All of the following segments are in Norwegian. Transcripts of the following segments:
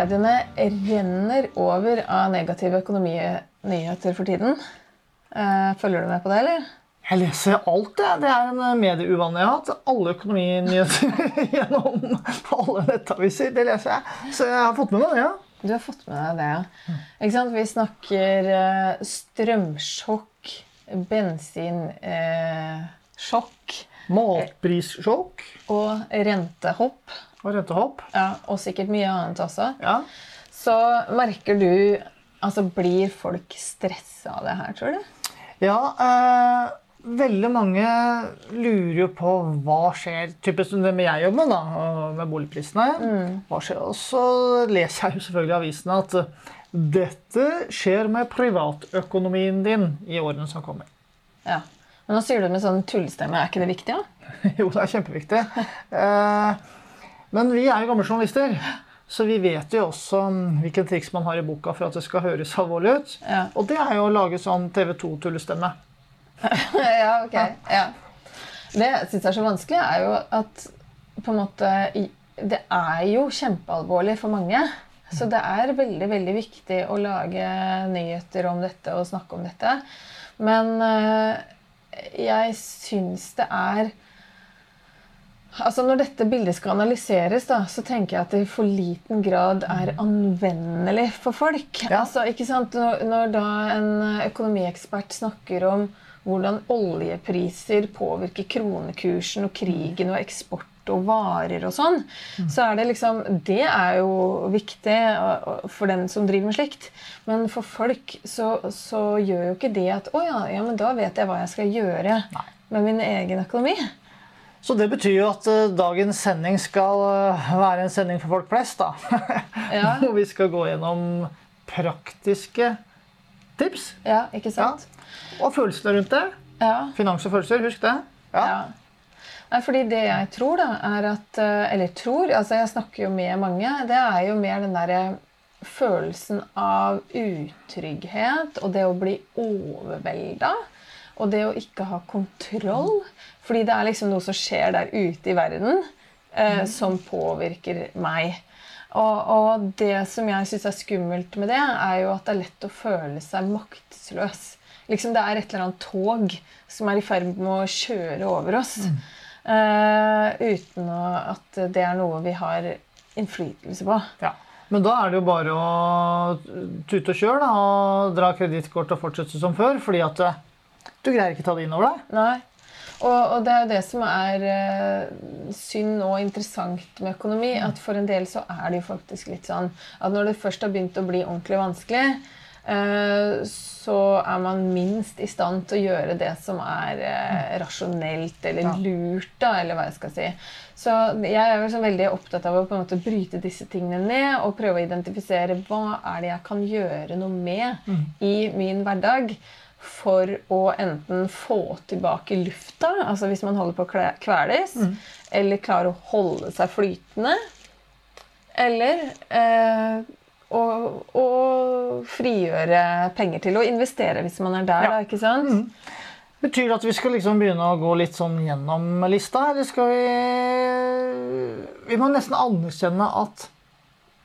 mediene renner over av negative økonominyheter for tiden. Eh, følger du med på det, eller? Jeg leser alt, jeg. Det er en medieuvane jeg har hatt. Alle økonominyheter gjennom alle nettaviser. Det leser jeg. Så jeg har fått med meg det, ja. Du har fått med deg det, ja. Vi snakker eh, strømsjokk, bensinsjokk Matprissjokk og rentehopp. Og rentehopp. Ja, og sikkert mye annet også. Ja. Så merker du Altså, blir folk stressa av det her, tror du? Ja, eh, veldig mange lurer jo på hva skjer Typisk det med jeg jobber med, da, med boligprisene. Hva skjer? Og så leser jeg jo selvfølgelig i avisene at dette skjer med privatøkonomien din i årene som kommer. Ja. Men nå sier du det med sånn tullestemme. Er ikke det viktig, da? jo, det er kjempeviktig. Eh, men vi er jo gamle journalister. Så vi vet jo også hvilken triks man har i boka for at det skal høres alvorlig ut. Ja. Og det er jo å lage sånn TV 2-tullestemme. ja, ok. Ja. Det jeg syns er så vanskelig, er jo at på en måte Det er jo kjempealvorlig for mange. Så det er veldig, veldig viktig å lage nyheter om dette og snakke om dette. Men eh, jeg syns det er Altså Når dette bildet skal analyseres, da, så tenker jeg at det i for liten grad er anvendelig for folk. Ja. Altså, ikke sant? Når, når da en økonomiekspert snakker om hvordan oljepriser påvirker kronekursen og krigen og eksport og varer og sånn, så er det liksom Det er jo viktig for den som driver med slikt. Men for folk så, så gjør jo ikke det at Å ja, ja, men da vet jeg hva jeg skal gjøre med min egen økonomi. Så det betyr jo at eh, dagens sending skal eh, være en sending for folk flest, da. Ja. Hvor vi skal gå gjennom praktiske tips. Ja, ikke Ja. sant? Og følelsene rundt det. Ja. Finans og følelser, husk det. Ja. ja. Nei, fordi det jeg tror, da, er at eh, Eller tror, altså jeg snakker jo med mange. Det er jo mer den derre følelsen av utrygghet og det å bli overvelda. Og det å ikke ha kontroll. Fordi det er liksom noe som skjer der ute i verden eh, som påvirker meg. Og, og det som jeg syns er skummelt med det, er jo at det er lett å føle seg maktesløs. Liksom Det er et eller annet tog som er i ferd med å kjøre over oss. eh, uten at det er noe vi har innflytelse på. Ja. Men da er det jo bare å tute og kjøre da, og dra kredittkort og fortsette som før. fordi at eh, du greier ikke ta det inn over deg. Nei. Og, og det er jo det som er uh, synd og interessant med økonomi. At for en del så er det jo faktisk litt sånn at når det først har begynt å bli ordentlig vanskelig, uh, så er man minst i stand til å gjøre det som er uh, rasjonelt eller lurt, da, eller hva jeg skal si. Så jeg er liksom veldig opptatt av å på en måte bryte disse tingene ned og prøve å identifisere hva er det jeg kan gjøre noe med i min hverdag for å enten få tilbake lufta, altså hvis man holder på å kveles, mm. eller klare å holde seg flytende, eller eh, å, å frigjøre penger til å investere hvis man er der, Ja. da, ikke sant? Betyr det at vi skal liksom begynne å gå litt sånn gjennom lista, eller skal vi Vi må nesten anerkjenne at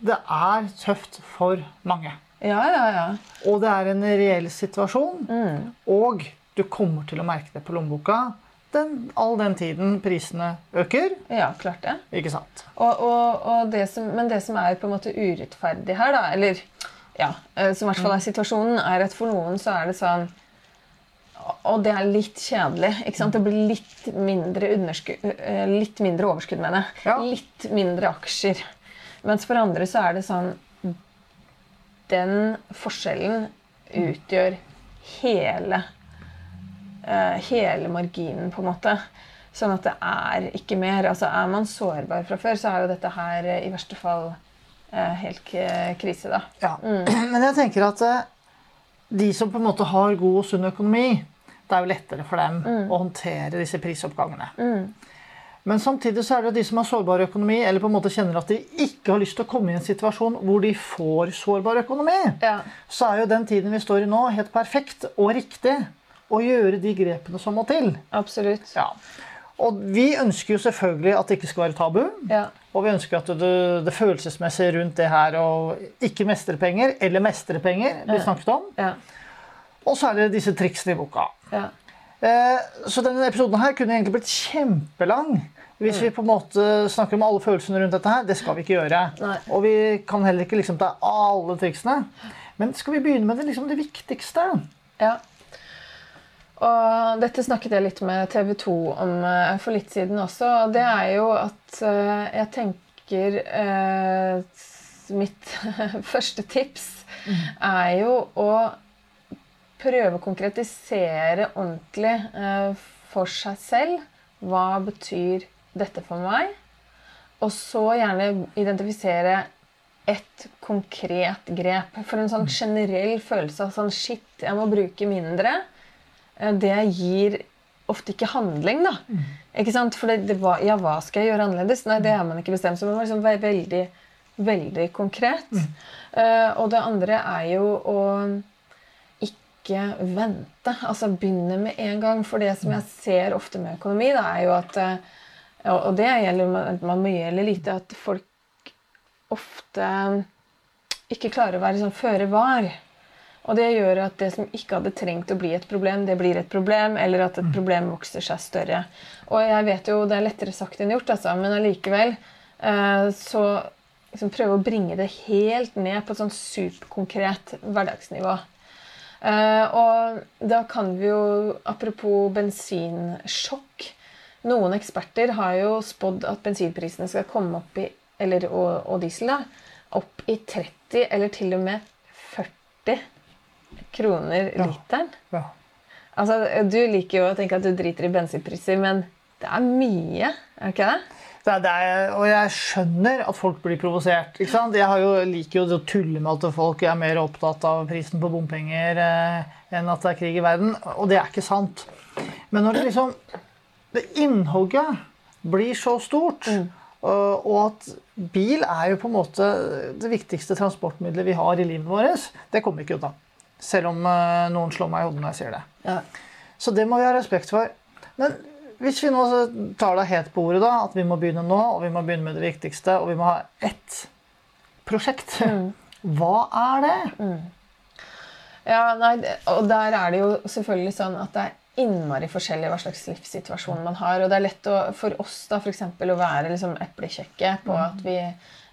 det er tøft for mange. Ja, ja, ja. Og det er en reell situasjon. Og du kommer til å merke det på lommeboka den, all den tiden prisene øker. Ja, klart det. Ikke sant? Og, og, og det som, men det som er på en måte urettferdig her, da, eller ja, eh, som i hvert fall er situasjonen, er at for noen så er det sånn Og det er litt kjedelig. ikke sant? Det blir litt mindre, eh, litt mindre overskudd, med det. Ja. Litt mindre aksjer. Mens for andre så er det sånn Den forskjellen utgjør hele eh, hele marginen, på en måte. Sånn at det er ikke mer. Altså Er man sårbar fra før, så er jo dette her eh, i verste fall eh, helt krise, da. Ja. Men jeg tenker at de som på en måte har god og sunn økonomi, det er jo lettere for dem å håndtere disse prisoppgangene. Men samtidig så er det de som har sårbar økonomi, eller på en måte kjenner at de ikke har lyst til å komme i en situasjon hvor de får sårbar økonomi, Ja. så er jo den tiden vi står i nå, helt perfekt og riktig å gjøre de grepene som må til. Absolutt. Ja. Og vi ønsker jo selvfølgelig at det ikke skal være tabu. Ja. Og vi ønsker at det, det følelsesmessige rundt det her å ikke mestre penger, eller mestre penger, blir snakket om. Ja. Og så er det disse triksene i boka. Ja. Eh, så denne episoden her kunne egentlig blitt kjempelang. Hvis vi på en måte snakker om alle følelsene rundt dette her. Det skal vi ikke gjøre. Nei. Og vi kan heller ikke liksom ta alle triksene. Men skal vi begynne med det, liksom det viktigste? Ja. Og dette snakket jeg litt med TV 2 om eh, for litt siden også. Og det er jo at eh, jeg tenker eh, Mitt første tips er jo å prøve å konkretisere ordentlig eh, for seg selv. Hva betyr dette for meg? Og så gjerne identifisere ett konkret grep. For en sånn generell følelse av sånn Shit, jeg må bruke mindre. eh, Det gir ofte ikke handling, da. Ikke sant? For det, det var, ja, hva skal jeg gjøre annerledes? Nei, det har man ikke bestemt. Man må liksom være veldig, veldig konkret. Eh, og det andre er jo å ikke vente. Altså begynne med en gang. For det som jeg ser ofte med økonomi, da, er jo at eh, Og det gjelder man må eller lite, at folk ofte ikke klarer å være sånn føre var. Og det gjør at det som ikke hadde trengt å bli et problem, det blir et problem, eller at et problem vokser seg større. Og jeg vet jo det er lettere sagt enn gjort, altså, men allikevel eh, så liksom prøve å bringe det helt ned på et sånn superkonkret hverdagsnivå. Eh, og da kan vi jo, apropos bensinsjokk Noen eksperter har jo spådd at bensinprisene skal komme opp i eller, og, og diesel da, opp i 30 eller til og med 40 kroner Ja. literen. Ja. Altså, Du liker jo å tenke at du driter i bensinpriser, men det er mye, er det ikke det? Det er, det er, og jeg skjønner at folk blir provosert. ikke sant? Jeg har jo, liker jo å tulle med at folk er mer opptatt av prisen på bompenger eh, enn at det er krig i verden. Og det er ikke sant. Men når det liksom det innhogget blir så stort, og, og at bil er jo på en måte det viktigste transportmiddelet vi har i livet vårt, det kommer vi ikke av. Selv om eh, noen slår meg i hodet når jeg sier det. Ja. Så det må vi ha respekt for. Men hvis vi nå tar det helt på ordet, da, at vi må begynne nå, og vi må begynne med det viktigste, og vi må ha ett prosjekt, hva er det? Ja, nei, og der er det jo selvfølgelig sånn at det er innmari forskjellig hva slags livssituasjon man har. Og det er lett å, for oss da, for eksempel, å være liksom eplekjekke på at vi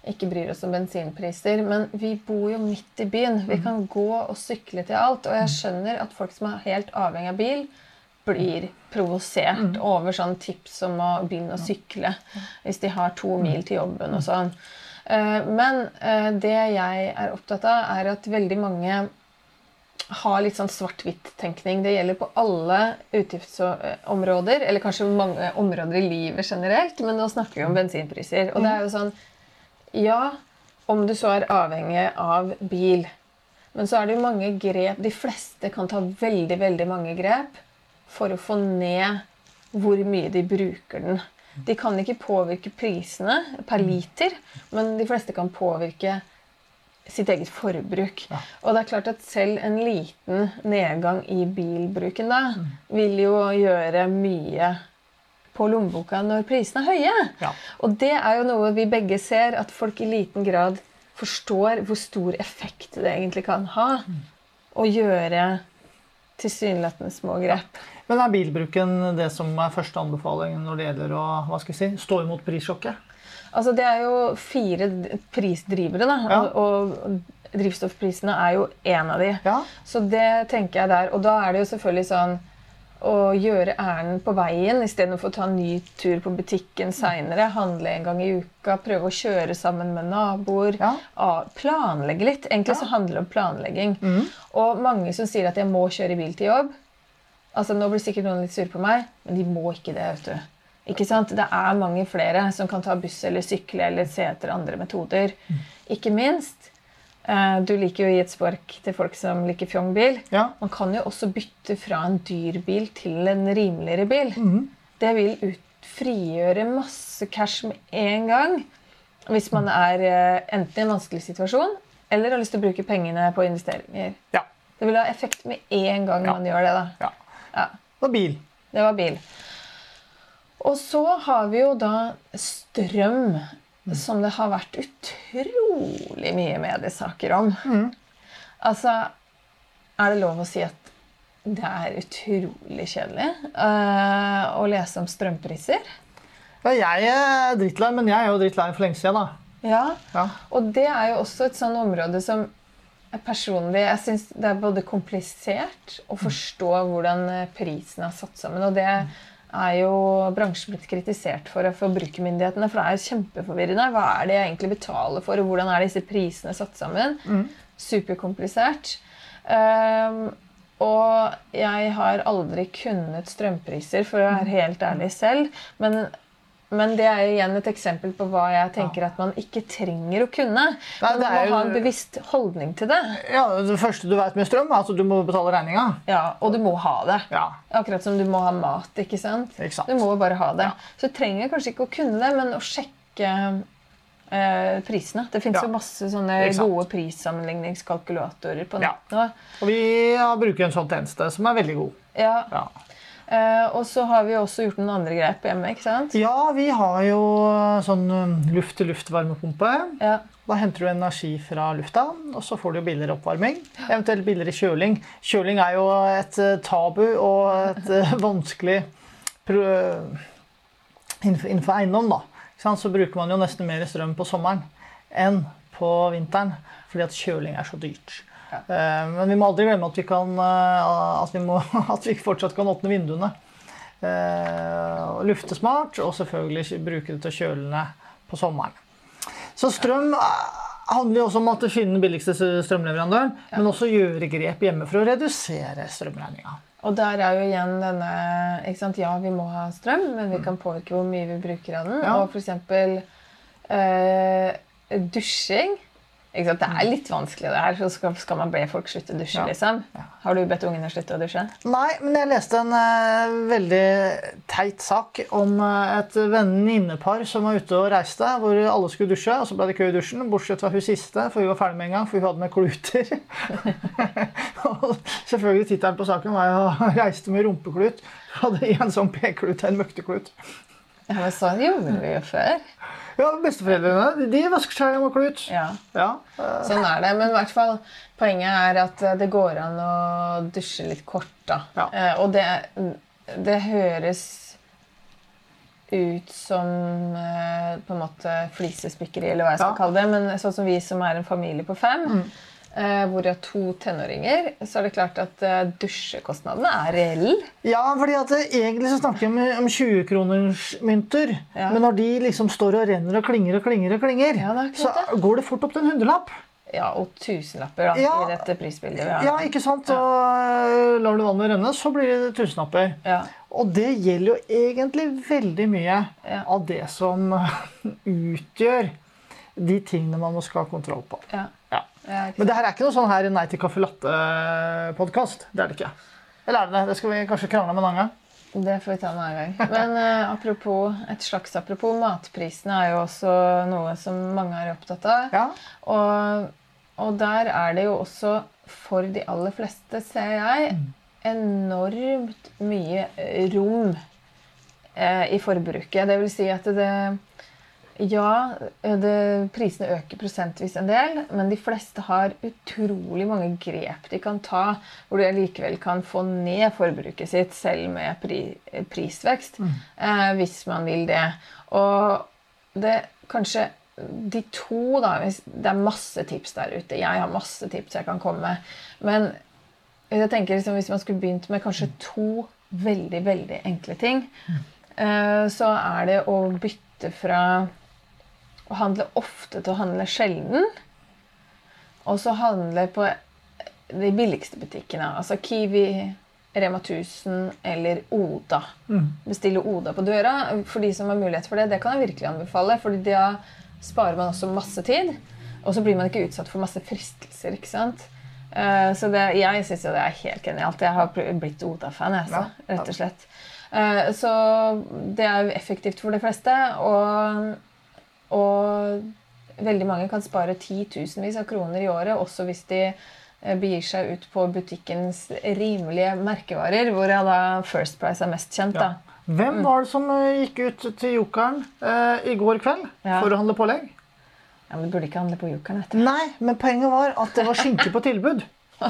ikke bryr oss om bensinpriser. Men vi bor jo midt i byen. Vi kan gå og sykle til alt. Og jeg skjønner at folk som er helt avhengig av bil, blir provosert over sånn tips om å begynne å sykle hvis de har to mil til jobben og sånn. Eh, Men eh, det jeg er opptatt av, er at veldig mange har litt sånn svart-hvitt-tenkning. Det gjelder på alle utgiftsområder, eller kanskje mange områder i livet generelt, men nå snakker vi om bensinpriser. Og det er jo sånn Ja, om du så er avhengig av bil, men så er det jo mange grep. De fleste kan ta veldig, veldig mange grep for å få ned hvor mye de bruker den. De kan ikke påvirke prisene per liter, men de fleste kan påvirke sitt eget forbruk. Og det er klart at selv en liten nedgang i bilbruken da vil jo gjøre mye på lommeboka når prisene er høye. Ja. Og det er jo noe vi begge ser, at folk i liten grad forstår hvor stor effekt det egentlig kan ha å gjøre tilsynelatende små grep. Men er bilbruken det som er første anbefaling når det gjelder å hva skal jeg si, stå imot prissjokket? Altså, det er jo fire prisdrivere, da. Ja. Og, og drivstoffprisene er jo én av de. Ja. Så det tenker jeg der. Og da er det jo selvfølgelig sånn å gjøre ærend på veien istedenfor å ta en ny tur på butikken seinere. Handle en gang i uka, prøve å kjøre sammen med naboer. Ja. Planlegge litt. Egentlig så handler det om planlegging. Og mange som sier at jeg må kjøre bil til jobb. Altså, Nå blir sikkert noen litt sure på meg, men de må ikke det. vet du. Ikke sant? Det er mange flere som kan ta buss eller sykle eller se etter andre metoder. Ikke minst eh, Du liker jo å gi et spark til folk som liker fjongbil. Ja. Man kan jo også bytte fra en dyr bil til en rimeligere bil. Det vil ut, frigjøre masse cash med en gang hvis man er eh, enten i en vanskelig situasjon eller har lyst til å bruke pengene på investeringer. ja. Det vil ha effekt med en gang Ja. man gjør det. da. ja. Ja. Og bil. Det var bil. Og så har vi jo da strøm, som det har vært utrolig mye mediesaker om. Altså, er det lov å si at det er utrolig kjedelig uh, å lese om strømpriser? Ja, jeg er drittlei, men jeg er jo drittlei for lenge siden. da. Ja. Ja. Og det er jo også et sånn område som personlig Jeg syns det er både komplisert å forstå hvordan eh, prisen er satt sammen. Og det er jo bransjen blitt kritisert for av forbrukermyndighetene. For det er jo kjempeforvirrende. Hva er det jeg egentlig betaler for, og hvordan er disse prisene satt sammen? Superkomplisert. Um, og jeg har aldri kunnet strømpriser, for å være helt ærlig selv. Men, men det er jo igjen et eksempel på hva jeg tenker at man ikke trenger å kunne. Nei, man må jo- ha en bevisst holdning til det. Ja, Det første du vet med strøm, er at du må betale regninga. Ja, Og du må ha det. Ja. Akkurat som du må ha mat. ikke sant? Ikke sant. Du må bare ha det. Ja. Så du trenger kanskje ikke å kunne det, men å sjekke eh, prisene. Det fins Ja. jo masse sånne gode prissammenligningskalkulatorer på Ja. nett nå. Og vi bruker en sånn tjeneste som er veldig god. Ja. Eh, og så har vi også gjort noen andre grep hjemme. ikke sant? Ja, vi har jo sånn luft-til-luft-varmepumpe. Ja. Da henter du energi fra lufta, og så får du billigere oppvarming. Eventuelt billigere kjøling. Kjøling er jo et eh, tabu og et eh, vanskelig innenfor, eiendom. da. Så bruker man jo nesten mer strøm på sommeren enn på vinteren, fordi at kjøling er så dyrt. Eh, Men vi må aldri glemme at vi, kan, eh, at vi, må, at vi fortsatt kan åpne vinduene. Eh, Lufte smart, og selvfølgelig bruke det til å kjøle ned på sommeren. Så strøm handler jo også om at finne den billigste strømleverandøren, men også gjøre grep hjemme for å redusere strømregninga. Og der er jo igjen denne ikke sant? Ja, vi må ha strøm, men vi kan påvirke hvor mye vi bruker av den. Mm. Ja. Og f.eks. Eh, dusjing. Det er litt vanskelig, det her. Så skal, skal man be folk slutte å dusje, Ja. liksom? Har du bedt ungene slutte å dusje? Nei, men jeg leste en uh, veldig teit sak om uh, et venninnepar som var ute og reiste, hvor alle skulle dusje, og så ble det kø i dusjen, bortsett fra hun siste, for hun var ferdig med en gang, for hun hadde med kluter. og selvfølgelig tittelen på saken var jo 'Reiste med rumpeklut'. Hadde en sånn p-klut og en møkteklut. Ja, men sånn gjorde vi jo før. Ja, besteforeldrene de vasker seg med klut. Ja, Ja. Sånn er det. Men i hvert fall, poenget er at eh, det går an å dusje litt kort. da. Ja. Eh, og det, det høres ut som eh, på en måte flisespikkeri, eller hva jeg skal Ja. kalle det. Men sånn som vi som er en familie på fem, eh, hvor de har to tenåringer, så er det klart at eh, dusjekostnadene er reelle. Ja, fordi at eh, egentlig så snakker vi om, om 20-kronersmynter. Ja. Men når de liksom står og renner og klinger og klinger, og klinger, Ja, så går det fort opp til en hundrelapp. Ja, og tusenlapper da, Ja. i dette prisbildet Ja. Ja, ikke sant? Og øh, lar du vannet renne, så blir det tusenlapper. Ja. Og det gjelder jo egentlig veldig mye Ja. av det som utgjør de tingene man må skal ha kontroll på. Ja. Ja. Men det her er ikke noe sånn her Nei til caffè latte-podkast. Det er det ikke. Eller er det det? Det skal vi kanskje krangle om en annen gang. Det får vi ta en annen gang. Men uh, apropos, et slags apropos matprisene er jo også noe som mange er opptatt av. Ja. Og, og der er det jo også, for de aller fleste, ser jeg, enormt mye rom eh, i forbruket. Det vil si at det Ja, det, prisene øker prosentvis en del, men de fleste har utrolig mange grep de kan ta, hvor de likevel kan få ned forbruket sitt selv med pri, prisvekst, eh, hvis man vil det. Og det kanskje de to, da Det er masse tips der ute. Jeg har masse tips jeg kan komme med. Men jeg tenker liksom, hvis man skulle begynt med kanskje to veldig, veldig enkle ting, eh, så er det å bytte fra å handle ofte til å handle sjelden. Og så handle på de billigste butikkene. Altså Kiwi, Rema 1000 eller Oda. Bestille Oda på døra. For de som har mulighet for det, det kan jeg virkelig anbefale. For da sparer man også masse tid. Og så blir man ikke utsatt for masse fristelser. ikke sant? Eh, Så det, jeg syns jo det er helt genialt. Jeg har blitt Oda-fan, jeg, så, Ja. rett og slett. Eh, Så det er effektivt for de fleste. Og, og veldig mange kan spare titusenvis av kroner i året, også hvis de eh, begir seg ut på butikkens rimelige merkevarer, hvor da First Price er mest kjent. da. Hvem var det som eh, gikk ut til Jokeren eh, i går kveld Ja. for å handle pålegg? Ja, men Du burde ikke handle på Jokeren, Etter. Nei, men poenget var at det var skinke på tilbud.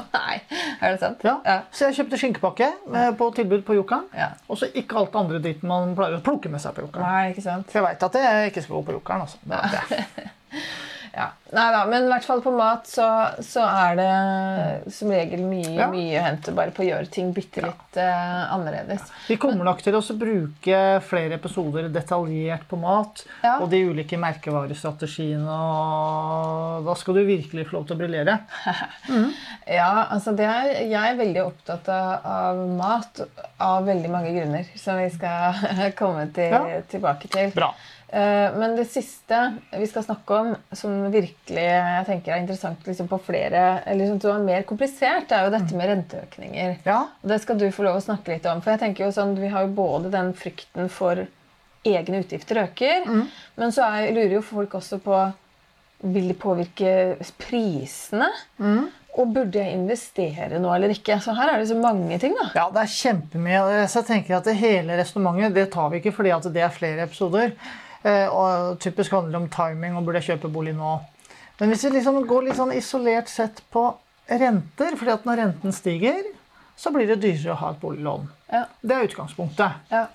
Nei, er det sant? Ja. Ja. Så jeg kjøpte skinkepakke eh, på tilbud på Jokeren. Ja. Og så ikke alt andre dit man pleier å plukke med seg på Jokeren. Nei, ikke sant? For jeg veit at jeg ikke skal gå på Jokeren. Altså. Det. Ja. Nei da, men i hvert fall på mat så, så er det som regel mye Ja. mye å hente bare på å gjøre ting bitte litt eh, annerledes. Vi kommer nok til å bruke flere episoder detaljert på mat Ja. og de ulike merkevarestrategiene. og Da skal du virkelig få lov til å briljere. Ja, altså det er, Jeg er veldig opptatt av, av mat av veldig mange grunner, som vi skal komme til, Ja. tilbake til. Bra. Eh, Men det siste vi skal snakke om, som virkelig jeg tenker er interessant liksom på flere, eller som er mer komplisert, er jo dette med renteøkninger. Ja. Det skal du få lov å snakke litt om. For jeg tenker jo sånn, Vi har jo både den frykten for egne utgifter øker, men så er, lurer jo folk også på vil det påvirke prisene. Og burde jeg investere nå eller ikke? Så her er det så mange ting. da. Ja, det er kjempemye. Så jeg tenker at det hele resonnementet det tar vi ikke fordi at det er flere episoder. Eh, Og typisk handler det om timing og burde jeg kjøpe bolig nå. Men hvis vi liksom går litt sånn isolert sett på renter, fordi at når renten stiger, så blir det dyrere å ha et boliglån. Ja, Det er utgangspunktet. ja,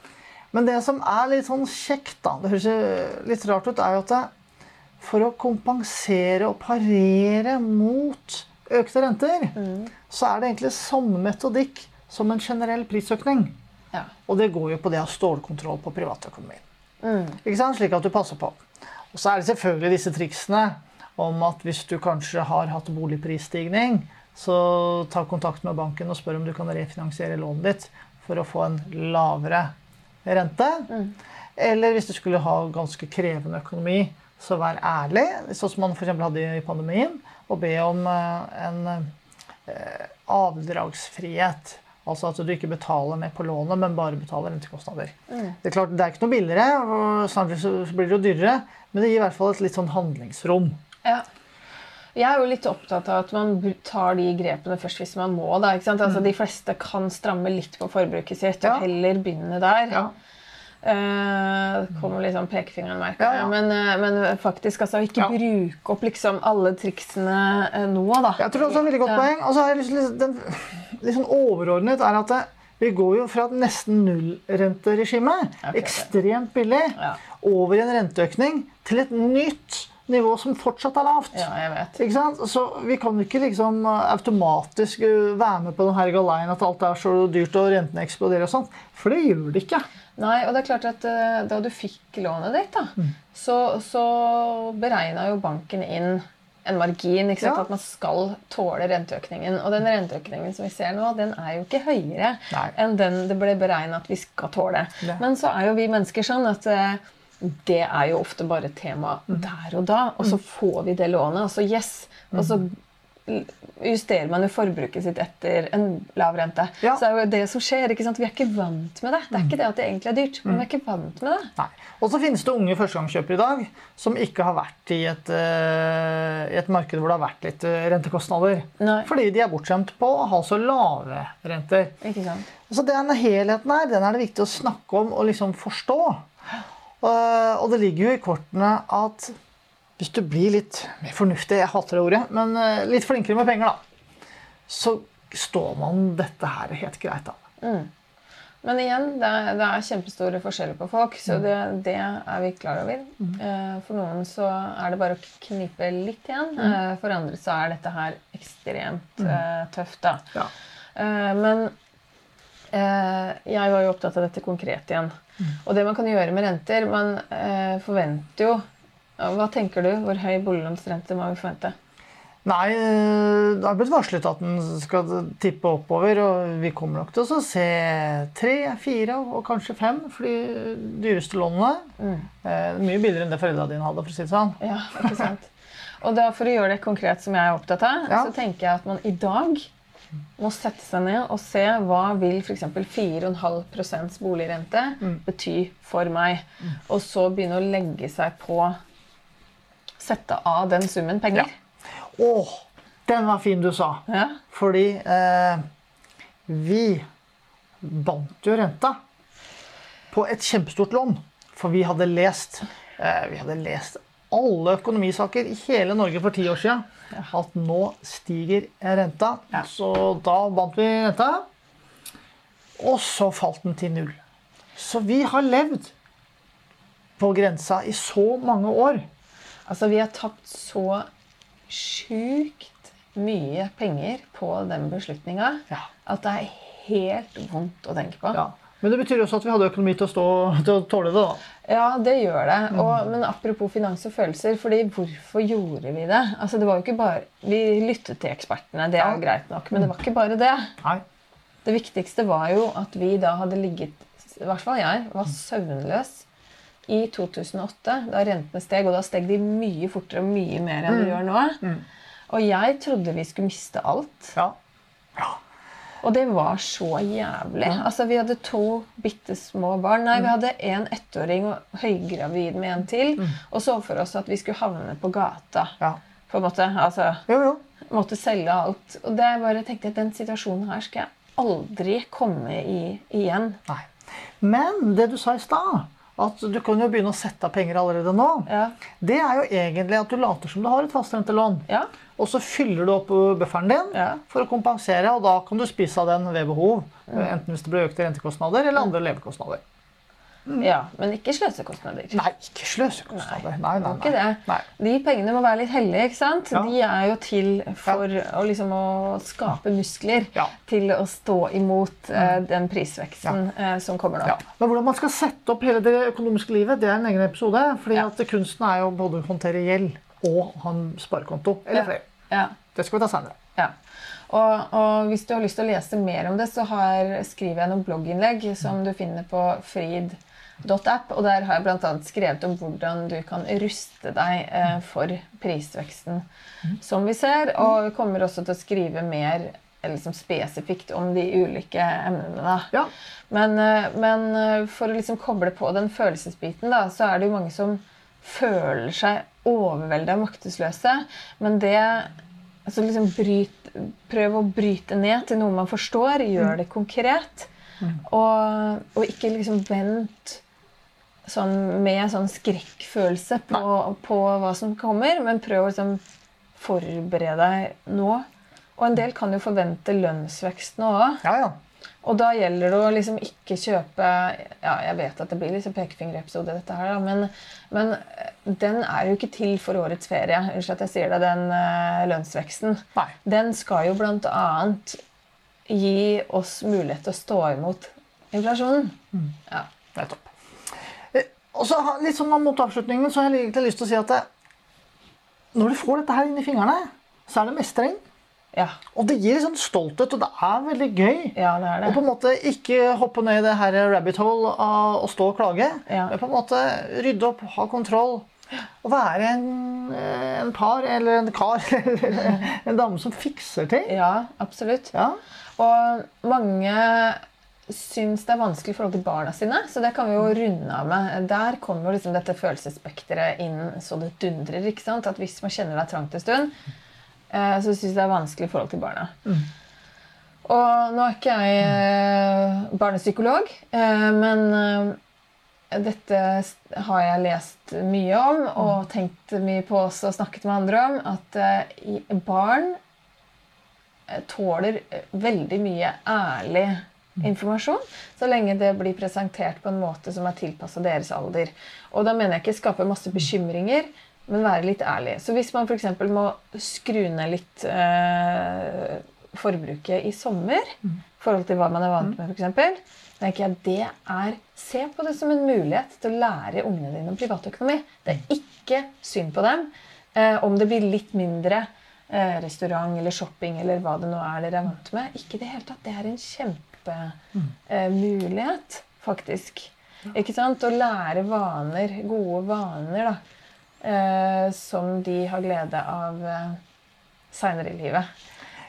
Men det som er litt sånn kjekt, da, det høres litt rart ut, er jo at det, for å kompensere og parere mot økte renter, så er det egentlig samme metodikk som en generell prisøkning. ja. Og det går jo på det å ha stålkontroll på privatøkonomien. Ikke sant? Slik at du passer på. Og så er det selvfølgelig disse triksene om at hvis du kanskje har hatt boligprisstigning, så ta kontakt med banken og spør om du kan refinansiere lånet ditt for å få en lavere rente. Eller hvis du skulle ha ganske krevende økonomi, så vær ærlig, sånn som man eksempel hadde i pandemien, og be om eh, en eh, avdragsfrihet. Altså at du ikke betaler mer på lånet, men bare betaler rentekostnader. Det er klart, det er ikke noe billigere, og snart så blir det jo dyrere, men det gir i hvert fall et litt sånn handlingsrom. ja. Jeg er jo litt opptatt av at man tar de grepene først hvis man må. Da, ikke sant? Altså, De fleste kan stramme litt på forbruket sitt Ja. og heller begynne der. Ja. Det kommer litt sånn pekefingeren, merker Ja, jeg. ja. Men, uh, men faktisk, altså, ikke Ja. bruke opp liksom alle triksene uh, nå, da. Jeg tror det er et veldig godt poeng. Og så liksom, den, litt sånn overordnet er at det, vi går jo fra et nesten nullrenteregime, Ok, ok. ekstremt billig, over i en renteøkning til et nytt nivå som fortsatt er lavt. Ja, jeg vet. Ikke sant? Så vi kan ikke liksom uh, automatisk uh, være med på den her galeien at alt er så dyrt og rentene eksploderer og sånt. For det gjør det ikke. Nei, og det er klart at uh, Da du fikk lånet ditt, da, så, så beregna jo banken inn en margin. Ja. At man skal tåle renteøkningen. Og den renteøkningen som vi ser nå, den er jo ikke høyere Nei. enn den det ble beregna at vi skal tåle. Ja. Men så er jo vi mennesker sånn at uh, det er jo ofte bare tema Mm. der og da. Og så får vi det lånet, og så yes. Og så Mm. Justerer man jo forbruket sitt etter en lav rente. Ja. Så det er jo det som skjer. ikke sant? Vi er ikke vant med det. Det er ikke det at det egentlig er dyrt, men vi er ikke vant med det. Nei. Og så finnes det unge førstegangskjøpere i dag som ikke har vært i et, uh, et marked hvor det har vært litt uh, rentekostnader. Nei. Fordi de er bortskjemt på å ha så lave renter. Ikke sant? Så den helheten her, den er det viktig å snakke om og liksom forstå. Uh, og det ligger jo i kortene at hvis du blir litt mer fornuftig, jeg hater det ordet, men uh, litt flinkere med penger, da, så står man dette her helt greit av. Men igjen, det er, det er kjempestore forskjeller på folk, så det, det er vi klar over. Mm. For noen så er det bare å knipe litt igjen. Mm. For andre så er dette her ekstremt mm. tøft. da. Ja. Eh, Men eh, jeg var jo opptatt av dette konkret igjen. Og det man kan gjøre med renter Man eh, forventer jo Hva tenker du? Hvor høy boliglånsrente må vi forvente? Nei, det har blitt varslet at den skal tippe oppover, og vi kommer nok til å se tre, fire og kanskje fem for de dyreste lånene. Eh, mye billigere enn det foreldra dine hadde, for å si det sånn. Ja, ikke sant? Og da For å gjøre det konkret som jeg er opptatt av, Ja. så tenker jeg at man i dag må sette seg ned og se hva vil f.eks. 4,5% boligrente bety for meg. Og så begynne å legge seg på Sette av den summen penger. Åh, den var fin du sa. Ja. Fordi eh, vi bandt jo renta på et kjempestort lån. For vi hadde lest, eh, vi hadde lest alle økonomisaker i hele Norge for ti år siden. At nå stiger renta. Ja. Så da bandt vi renta. Og så falt den til null. Så vi har levd på grensa i så mange år. Altså, vi har tapt så sjukt mye penger på den beslutninga Ja. at det er helt vondt å tenke på. Ja. Men det betyr også at vi hadde økonomi til å, stå, til å tåle det. da. Ja, det gjør det. Og, men apropos finans og følelser, fordi hvorfor gjorde vi det? Altså, det var jo ikke bare, Vi lyttet til ekspertene, det er jo greit nok, men det var ikke bare det. Nei. Det viktigste var jo at vi da hadde ligget I hvert fall jeg var søvnløs i 2008, da rentene steg. Og da steg de mye fortere og mye mer enn de gjør nå. Og jeg trodde vi skulle miste alt. Ja. ja. Og det var så jævlig. Altså, Vi hadde to bitte små barn. Nei, vi hadde en ettåring og høygravid med en til. Og så for oss at vi skulle havne på gata. ja. På en måte, altså Jo, jo. Måtte selge alt. Og det jeg bare tenkte at den situasjonen her skal jeg aldri komme i igjen. Nei. Men det du sa i stad, at du kan jo begynne å sette av penger allerede nå, Ja. det er jo egentlig at du later som du har et fastrentelån. Ja. Og så fyller du opp bufferen din Ja. for å kompensere, og da kan du spise av den ved behov. Enten hvis det blir økte rentekostnader eller andre levekostnader. Ja. Men ikke sløsekostnader. Nei, ikke sløsekostnader. Nei, nei, nei. det. Nei. De pengene må være litt hellige. ikke sant? Ja. De er jo til for å, liksom, å skape muskler Ja. til å stå imot eh, den prisveksten eh, som kommer nå. Ja. Men hvordan man skal sette opp hele det økonomiske livet, det er en egen episode. fordi Ja. at kunsten er jo både å håndtere gjeld og ha en sparekonto. Eller flere. Ja. Det skal vi ta senere. Og, og hvis du har lyst til å lese mer om det, så har, skriver jeg noen blogginnlegg som du finner på frid.app. Og der har jeg bl.a. skrevet om hvordan du kan ruste deg eh, for prisveksten som vi ser. Og vi kommer også til å skrive mer liksom spesifikt om de ulike emnene. Ja. Men, eh, men eh, for å liksom koble på den følelsesbiten, da, så er det jo mange som føler seg overveldet og maktesløse. Men det altså liksom bryt, Prøv å bryte ned til noe man forstår. Gjør det konkret. Og, og ikke liksom vent sånn, med sånn skrekkfølelse på, på hva som kommer, men prøv å liksom forberede deg nå. Og en del kan jo forvente lønnsvekst nå òg. Ja, ja. Og da gjelder det å liksom ikke kjøpe Ja, jeg vet at det blir liksom pekefingerepisode, dette her, da, men, men eh, den er jo ikke til for årets ferie. Unnskyld at jeg sier det, den eh, lønnsveksten. Nei. Den skal jo blant annet gi oss mulighet til å stå imot inflasjonen. Ja. Nettopp. Eh, Og så litt sånn Mot avslutningen så har jeg egentlig lyst til å si at det, når du får dette her inn i fingrene, så er det mestring. Ja, Og det gir sånn stolthet, og det er veldig gøy. ja det er Og på en måte ikke hoppe ned i det her rabbit hole av å stå og klage. Ja. Men på en måte rydde opp, ha kontroll. Og være en, en par eller en kar eller en dame som fikser ting. Ja, absolutt. Ja. Og mange syns det er vanskelig i forhold til barna sine, så det kan vi jo runde av med. Der kommer jo liksom dette følelsesspekteret inn så det dundrer. ikke sant? At hvis man kjenner deg trangt en stund, eh, så syns jeg det er vanskelig i forhold til barna. Og nå er ikke jeg eh, barnepsykolog, eh, men eh, dette har jeg lest mye om og tenkt mye på også og snakket med andre om. At barn tåler veldig mye ærlig informasjon, så lenge det blir presentert på en måte som er tilpassa deres alder. Og da mener jeg ikke skape masse bekymringer, men være litt ærlig. Så hvis man f.eks. må skru ned litt eh, forbruket i sommer i forhold til hva man er vant med, f.eks., tenker jeg det er Se på det som en mulighet til å lære ungene dine om privatøkonomi. Det er ikke synd på dem eh, om det blir litt mindre eh, restaurant eller shopping eller hva det nå er dere er vant med. Ikke i det hele tatt. Det er en kjempemulighet, faktisk. Ikke sant? Å lære vaner, gode vaner, da. Eh, som de har glede av eh, seinere i livet.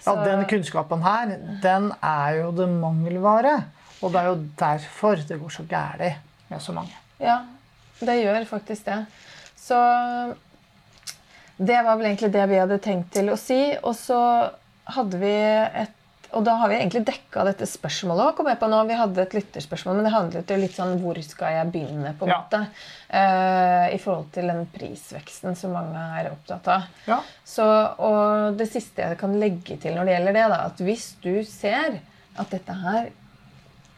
Ja, Den kunnskapen her, den er jo det mangelvare. Og det er jo derfor det går så galt med så mange. Ja, det gjør faktisk det. Så det var vel egentlig det vi hadde tenkt til å si. Og så hadde vi et og da har vi egentlig dekka dette spørsmålet. Kom jeg på nå, Vi hadde et lytterspørsmål, men det handlet jo litt sånn hvor skal jeg begynne? på en Ja. måte, Uh, I forhold til den prisveksten som mange er opptatt av. Ja. Så, og det siste jeg kan legge til når det gjelder det, da, at hvis du ser at dette her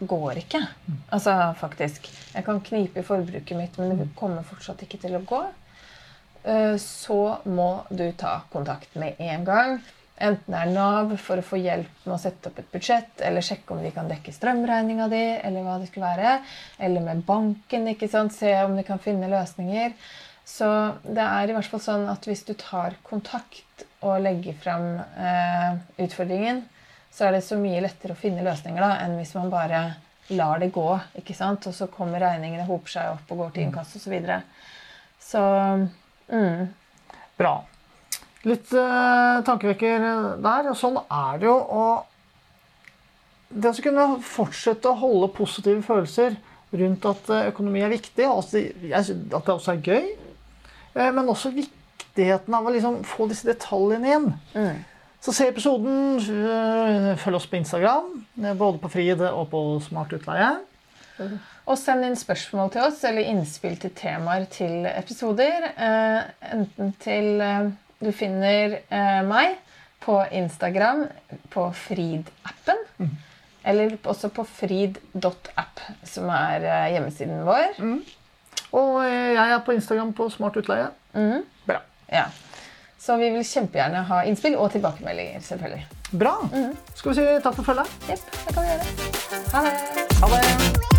går ikke Altså faktisk. Jeg kan knipe i forbruket mitt, men det kommer fortsatt ikke til å gå. eh, Så må du ta kontakt med en gang. Enten det er Nav for å få hjelp med å sette opp et budsjett, eller sjekke om de kan dekke strømregninga di, eller hva det skulle være. Eller med banken. ikke sant? Se om de kan finne løsninger. Så det er i hvert fall sånn at hvis du tar kontakt og legger fram eh, utfordringen, så er det så mye lettere å finne løsninger da, enn hvis man bare lar det gå. ikke sant? Og så kommer regningene, hoper seg opp og går til innkast osv. Så, videre. så mm, Bra. Litt eh, tankevekker der. og Sånn er det jo. Og det å kunne fortsette å holde positive følelser rundt at eh, økonomi er viktig, og at det, også er gøy, eh, men også viktigheten av å liksom få disse detaljene inn. Så se episoden. eh, Følg oss på Instagram, eh, både på Frid og på Smart utleie. Og send inn spørsmål til oss eller innspill til temaer til episoder. Eh, enten til eh, Du finner eh, meg på Instagram på Frid-appen. Eller også på frid.app, som er eh, hjemmesiden vår. Og eh, jeg er på Instagram på Smart utleie. Bra. Ja. Så vi vil kjempegjerne ha innspill og tilbakemeldinger, selvfølgelig. Bra. Skal vi si takk for følget? Jepp, det kan vi gjøre. Ha det. Ha det.